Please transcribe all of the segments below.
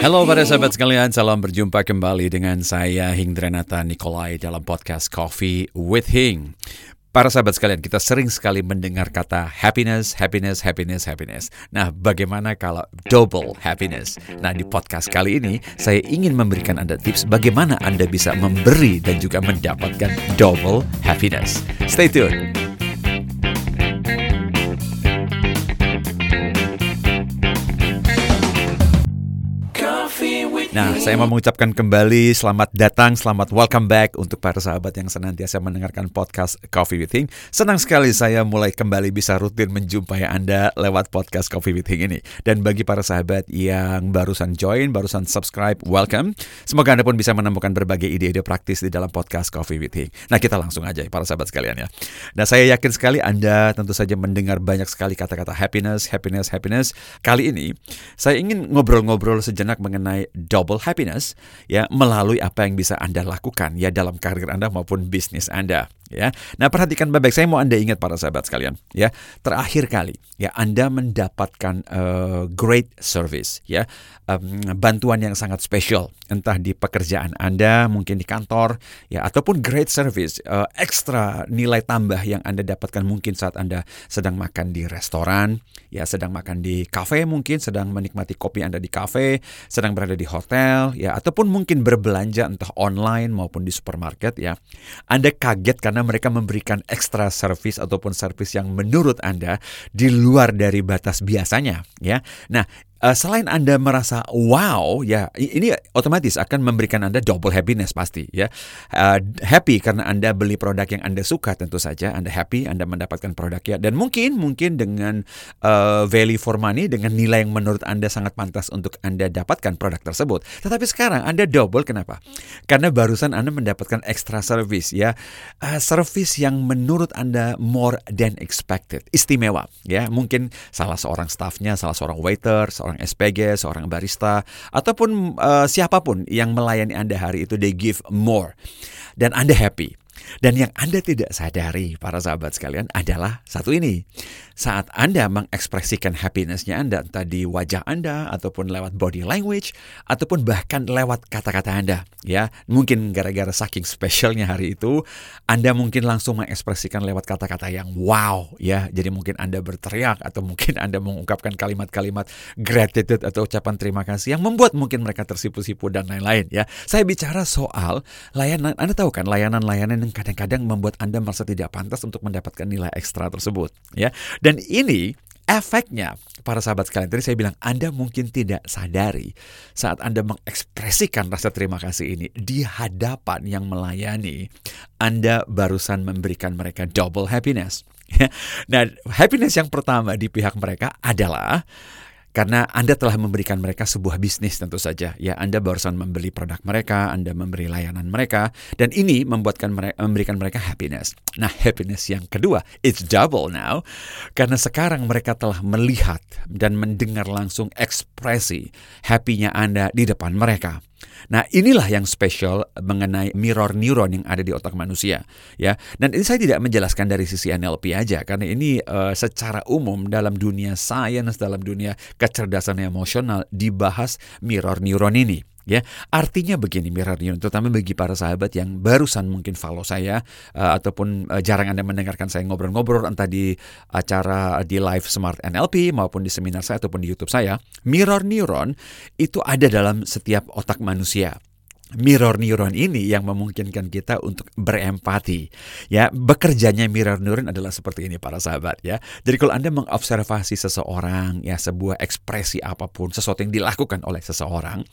Halo para sahabat sekalian, salam berjumpa kembali dengan saya Hingdrenata Nikolai dalam podcast Coffee with Hing. Para sahabat sekalian, kita sering sekali mendengar kata happiness, happiness, happiness, happiness. Nah, bagaimana kalau double happiness? Nah, di podcast kali ini, saya ingin memberikan Anda tips bagaimana Anda bisa memberi dan juga mendapatkan double happiness. Stay tuned. Nah, saya mau mengucapkan kembali selamat datang, selamat welcome back untuk para sahabat yang senantiasa mendengarkan podcast Coffee with Hing. Senang sekali saya mulai kembali bisa rutin menjumpai Anda lewat podcast Coffee with Hing ini. Dan bagi para sahabat yang barusan join, barusan subscribe, welcome. Semoga Anda pun bisa menemukan berbagai ide-ide praktis di dalam podcast Coffee with Hing. Nah, kita langsung aja para sahabat sekalian ya. Nah, saya yakin sekali Anda tentu saja mendengar banyak sekali kata-kata happiness, happiness, happiness. Kali ini saya ingin ngobrol-ngobrol sejenak mengenai double happiness ya melalui apa yang bisa Anda lakukan ya dalam karir Anda maupun bisnis Anda ya. Nah, perhatikan baik-baik saya mau Anda ingat para sahabat sekalian ya. Terakhir kali ya Anda mendapatkan uh, great service ya. Um, bantuan yang sangat spesial entah di pekerjaan Anda, mungkin di kantor ya ataupun great service uh, ekstra nilai tambah yang Anda dapatkan mungkin saat Anda sedang makan di restoran, ya sedang makan di kafe mungkin sedang menikmati kopi Anda di kafe, sedang berada di hotel ya ataupun mungkin berbelanja entah online maupun di supermarket ya. Anda kaget karena karena mereka memberikan ekstra service ataupun service yang menurut Anda di luar dari batas biasanya ya. Nah, uh, selain Anda merasa wow, ya ini otomatis akan memberikan Anda double happiness pasti ya. Uh, happy karena Anda beli produk yang Anda suka tentu saja, Anda happy Anda mendapatkan produknya dan mungkin mungkin dengan uh, value for money dengan nilai yang menurut Anda sangat pantas untuk Anda dapatkan produk tersebut. Tetapi sekarang Anda double kenapa? Karena barusan Anda mendapatkan extra service ya. Uh, service yang menurut Anda more than expected, istimewa ya. Mungkin salah seorang staffnya, salah seorang waiter, seorang seorang SPG, seorang barista, ataupun uh, siapa pun yang melayani Anda hari itu, they give more. Dan Anda happy. Dan yang Anda tidak sadari, para sahabat sekalian, adalah satu ini. Saat Anda mengekspresikan happinessnya Anda, entah di wajah Anda, ataupun lewat body language, ataupun bahkan lewat kata-kata Anda. ya Mungkin gara-gara saking spesialnya hari itu, Anda mungkin langsung mengekspresikan lewat kata-kata yang wow. ya Jadi mungkin Anda berteriak, atau mungkin Anda mengungkapkan kalimat-kalimat gratitude atau ucapan terima kasih yang membuat mungkin mereka tersipu-sipu dan lain-lain. ya Saya bicara soal layanan, Anda tahu kan layanan-layanan kadang-kadang membuat Anda merasa tidak pantas untuk mendapatkan nilai ekstra tersebut. ya Dan ini efeknya para sahabat sekalian tadi saya bilang Anda mungkin tidak sadari saat Anda mengekspresikan rasa terima kasih ini di hadapan yang melayani Anda barusan memberikan mereka double happiness. nah, happiness yang pertama di pihak mereka adalah karena Anda telah memberikan mereka sebuah bisnis tentu saja. Ya, Anda barusan membeli produk mereka, Anda memberi layanan mereka, dan ini membuatkan mereka, memberikan mereka happiness. Nah, happiness yang kedua, it's double now, karena sekarang mereka telah melihat dan mendengar langsung ekspresi happy-nya Anda di depan mereka. Nah, inilah yang spesial mengenai mirror neuron yang ada di otak manusia, ya. Dan ini saya tidak menjelaskan dari sisi NLP aja karena ini uh, secara umum dalam dunia sains, dalam dunia kecerdasan emosional dibahas mirror neuron ini. Ya, artinya begini mirror neuron, terutama bagi para sahabat yang barusan mungkin follow saya uh, ataupun uh, jarang anda mendengarkan saya ngobrol-ngobrol entah di acara di live Smart NLP maupun di seminar saya ataupun di YouTube saya, mirror neuron itu ada dalam setiap otak manusia mirror neuron ini yang memungkinkan kita untuk berempati. Ya, bekerjanya mirror neuron adalah seperti ini para sahabat ya. Jadi kalau Anda mengobservasi seseorang ya sebuah ekspresi apa pun, sesuatu yang dilakukan oleh seseorang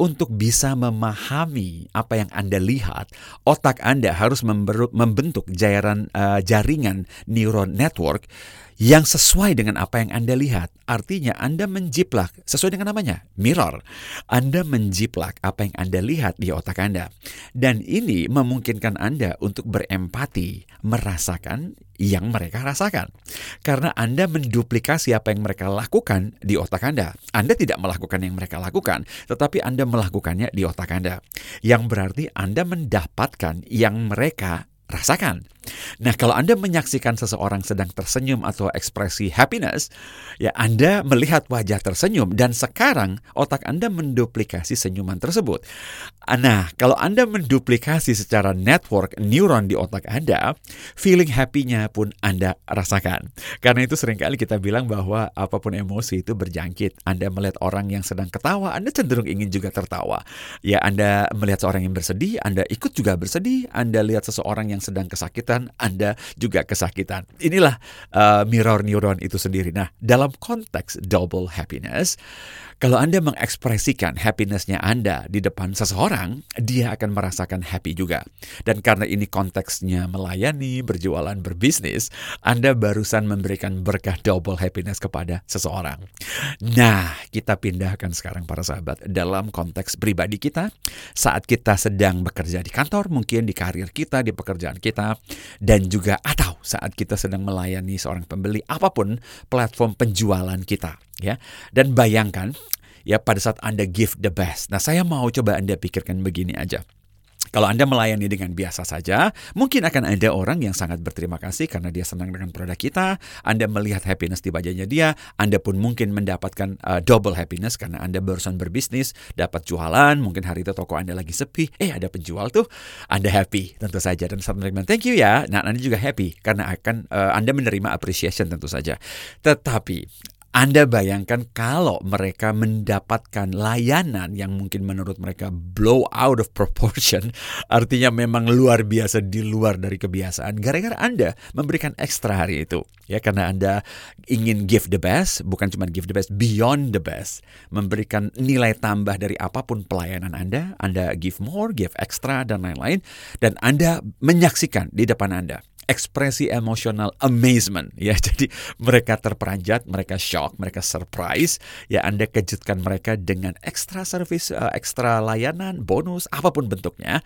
untuk bisa memahami apa yang Anda lihat, otak Anda harus membentuk jajaran uh, jaringan neuron network yang sesuai dengan apa yang Anda lihat. Artinya Anda menjiplak sesuai dengan namanya, mirror. Anda menjiplak apa yang Anda lihat di otak Anda. Dan ini memungkinkan Anda untuk berempati, merasakan yang mereka rasakan. Karena Anda menduplikasi apa yang mereka lakukan di otak Anda. Anda tidak melakukan yang mereka lakukan, tetapi Anda melakukannya di otak Anda. Yang berarti Anda mendapatkan yang mereka rasakan. Nah, kalau Anda menyaksikan seseorang sedang tersenyum atau ekspresi happiness, ya Anda melihat wajah tersenyum dan sekarang otak Anda menduplikasi senyuman tersebut. Nah, kalau Anda menduplikasi secara network neuron di otak Anda, feeling happy-nya pun Anda rasakan. Karena itu sering kali kita bilang bahwa apa pun emosi itu berjangkit. Anda melihat orang yang sedang ketawa, Anda cenderung ingin juga tertawa. Ya, Anda melihat seorang yang bersedih, Anda ikut juga bersedih. Anda lihat seseorang yang sedang kesakitan, Anda juga kesakitan. Inilah uh, mirror neuron itu sendiri. Nah, dalam konteks double happiness, kalau Anda mengekspresikan happinessnya Anda di depan seseorang, dia akan merasakan happy juga. Dan karena ini konteksnya melayani, berjualan, berbisnis, Anda barusan memberikan berkah double happiness kepada seseorang. Nah, kita pindahkan sekarang para sahabat dalam konteks pribadi kita. Saat kita sedang bekerja di kantor, mungkin di karir kita, di pekerjaan kita, dan juga atau saat kita sedang melayani seorang pembeli, apa pun platform penjualan kita ya. Dan bayangkan ya pada saat Anda give the best. Nah, saya mau coba Anda pikirkan begini aja. Kalau Anda melayani dengan biasa saja, mungkin akan ada orang yang sangat berterima kasih karena dia senang dengan produk kita. Anda melihat happiness di wajahnya dia, Anda pun mungkin mendapatkan uh, double happiness karena Anda barusan berbisnis, dapat jualan, mungkin hari itu toko Anda lagi sepi, eh ada penjual tuh, Anda happy tentu saja dan saat menerima thank you ya. Nah, Anda juga happy karena akan uh, Anda menerima appreciation tentu saja. Tetapi anda bayangkan kalau mereka mendapatkan layanan yang mungkin menurut mereka blow out of proportion, artinya memang luar biasa di luar dari kebiasaan. Gara-gara Anda memberikan ekstra hari itu, ya karena Anda ingin give the best, bukan cuma give the best, beyond the best, memberikan nilai tambah dari apa pun pelayanan Anda. Anda give more, give extra dan lain-lain, dan Anda menyaksikan di depan Anda ekspresi emosional amazement. Ya jadi mereka terperanjat mereka shock mereka surprise. Ya Anda kejutkan mereka dengan ekstra service uh, ekstra layanan bonus apa pun bentuknya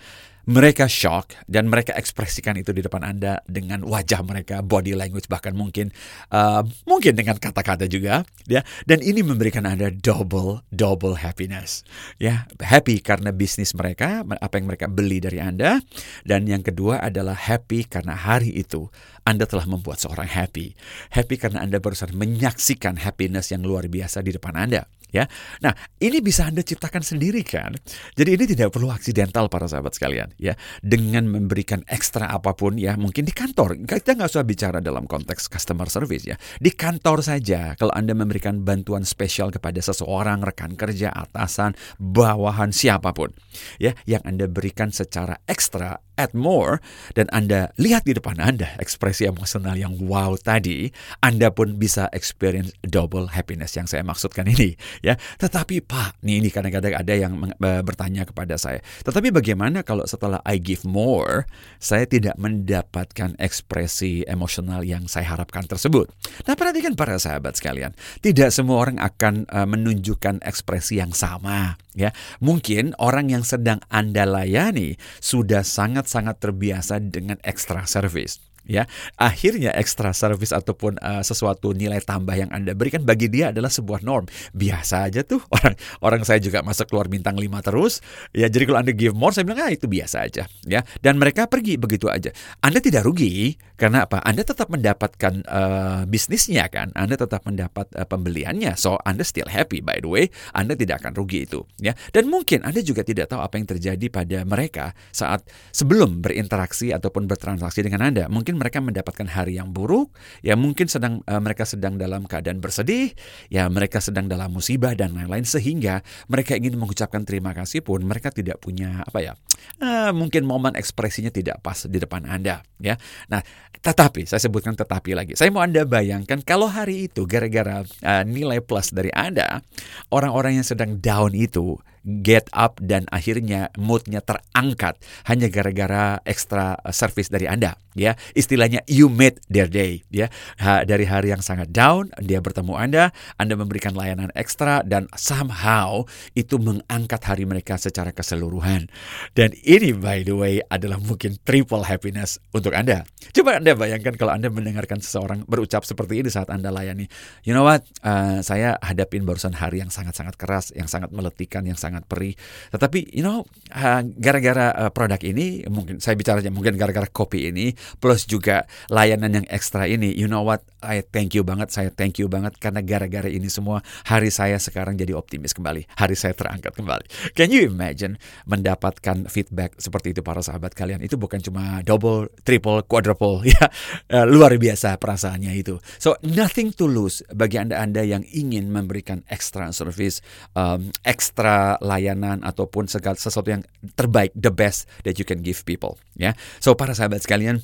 mereka shock dan mereka ekspresikan itu di depan Anda dengan wajah mereka, body language bahkan mungkin uh, mungkin dengan kata-kata juga ya. Dan ini memberikan Anda double double happiness. Ya, happy karena bisnis mereka, apa yang mereka beli dari Anda dan yang kedua adalah happy karena hari itu Anda telah membuat seorang happy. Happy karena Anda barusan menyaksikan happiness yang luar biasa di depan Anda ya. Nah, ini bisa Anda ciptakan sendiri kan. Jadi ini tidak perlu aksidental para sahabat sekalian ya. Dengan memberikan ekstra apa pun ya, mungkin di kantor. Kita nggak usah bicara dalam konteks customer service ya. Di kantor saja kalau Anda memberikan bantuan spesial kepada seseorang, rekan kerja, atasan, bawahan siapa pun ya yang Anda berikan secara ekstra add more dan Anda lihat di depan Anda ekspresi emosional yang wow tadi, Anda pun bisa experience double happiness yang saya maksudkan ini ya. Tetapi Pak, nih ini kadang-kadang ada yang bertanya kepada saya. Tetapi bagaimana kalau setelah I give more, saya tidak mendapatkan ekspresi emosional yang saya harapkan tersebut? Nah, perhatikan para sahabat sekalian, tidak semua orang akan uh, menunjukkan ekspresi yang sama ya. Mungkin orang yang sedang Anda layani sudah sangat-sangat terbiasa dengan extra service ya akhirnya extra service ataupun uh, sesuatu nilai tambah yang anda berikan bagi dia adalah sebuah norm. Biasa aja tuh orang orang saya juga masuk keluar bintang 5 terus. Ya jadi kalau anda give more saya bilang ah itu biasa aja. Ya dan mereka pergi begitu aja. Anda tidak rugi karena apa? Anda tetap mendapatkan uh, bisnisnya kan? Anda tetap mendapat uh, pembeliannya. So anda still happy by the way. Anda tidak akan rugi itu ya. Dan mungkin anda juga tidak tahu apa yang terjadi pada mereka saat sebelum berinteraksi ataupun bertransaksi dengan anda. Mungkin mungkin mereka mendapatkan hari yang buruk, ya mungkin sedang uh, mereka sedang dalam keadaan bersedih, ya mereka sedang dalam musibah dan lain-lain sehingga mereka ingin mengucapkan terima kasih pun mereka tidak punya apa ya, uh, mungkin momen ekspresinya tidak pas di depan Anda, ya. Nah, tetapi saya sebutkan tetapi lagi. Saya mau Anda bayangkan kalau hari itu gara-gara uh, nilai plus dari Anda, orang-orang yang sedang down itu get up dan akhirnya moodnya terangkat hanya gara-gara ekstra service dari Anda ya. Istilahnya you made their day ya. Ha, dari hari yang sangat down dia bertemu Anda Anda memberikan layanan ekstra dan somehow itu mengangkat hari mereka secara keseluruhan. Dan ini by the way adalah mungkin triple happiness untuk Anda. Coba Anda bayangkan kalau Anda mendengarkan seseorang berucap seperti ini saat Anda layani. You know what? Uh, saya hadapin barusan hari yang sangat-sangat keras yang sangat meletikan yang sangat sangat perih. Tetapi you know uh, gara-gara uh, produk ini mungkin saya bicaranya mungkin gara-gara kopi ini plus juga layanan yang ekstra ini, you know what? I thank you banget, saya thank you banget karena gara-gara ini semua hari saya sekarang jadi optimis kembali, hari saya terangkat kembali. Can you imagine mendapatkan feedback seperti itu para sahabat kalian? Itu bukan cuma double, triple, quadruple ya, uh, luar biasa perasaannya itu. So nothing to lose bagi anda-anda yang ingin memberikan extra service, um, ekstra layanan ataupun segala sesuatu yang terbaik, the best that you can give people. Ya, so para sahabat sekalian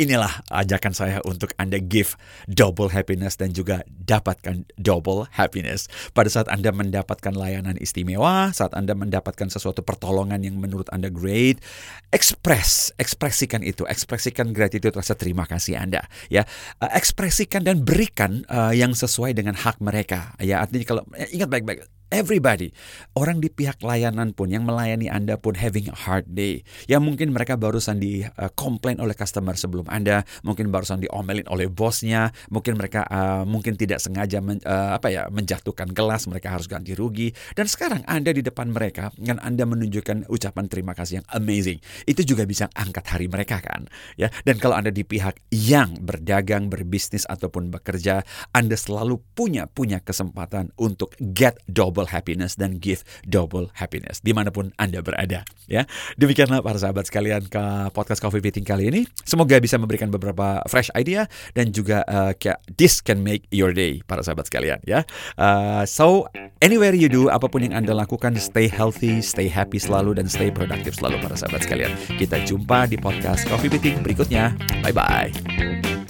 Inilah ajakan saya untuk Anda give double happiness dan juga dapatkan double happiness. Pada saat Anda mendapatkan layanan istimewa, saat Anda mendapatkan sesuatu pertolongan yang menurut Anda great, express, ekspresikan itu, ekspresikan gratitude rasa terima kasih Anda, ya. Uh, ekspresikan dan berikan uh, yang sesuai dengan hak mereka. Ya, artinya kalau ingat baik-baik everybody. Orang di pihak layanan pun yang melayani Anda pun having a hard day. Ya mungkin mereka barusan di uh, komplain oleh customer sebelum Anda, mungkin barusan diomelin oleh bosnya, mungkin mereka uh, mungkin tidak sengaja men, uh, apa ya menjatuhkan gelas, mereka harus ganti rugi. Dan sekarang Anda di depan mereka dengan Anda menunjukkan ucapan terima kasih yang amazing. Itu juga bisa angkat hari mereka kan, ya. Dan kalau Anda di pihak yang berdagang, berbisnis ataupun bekerja, Anda selalu punya punya kesempatan untuk get double double happiness dan give double happiness di mana pun Anda berada. Ya, demikianlah para sahabat sekalian ke podcast Coffee Meeting kali ini. Semoga bisa memberikan beberapa fresh idea dan juga uh, this can make your day para sahabat sekalian. Ya, uh, so anywhere you do, apa pun yang Anda lakukan, stay healthy, stay happy selalu dan stay productive selalu para sahabat sekalian. Kita jumpa di podcast Coffee Meeting berikutnya. Bye bye.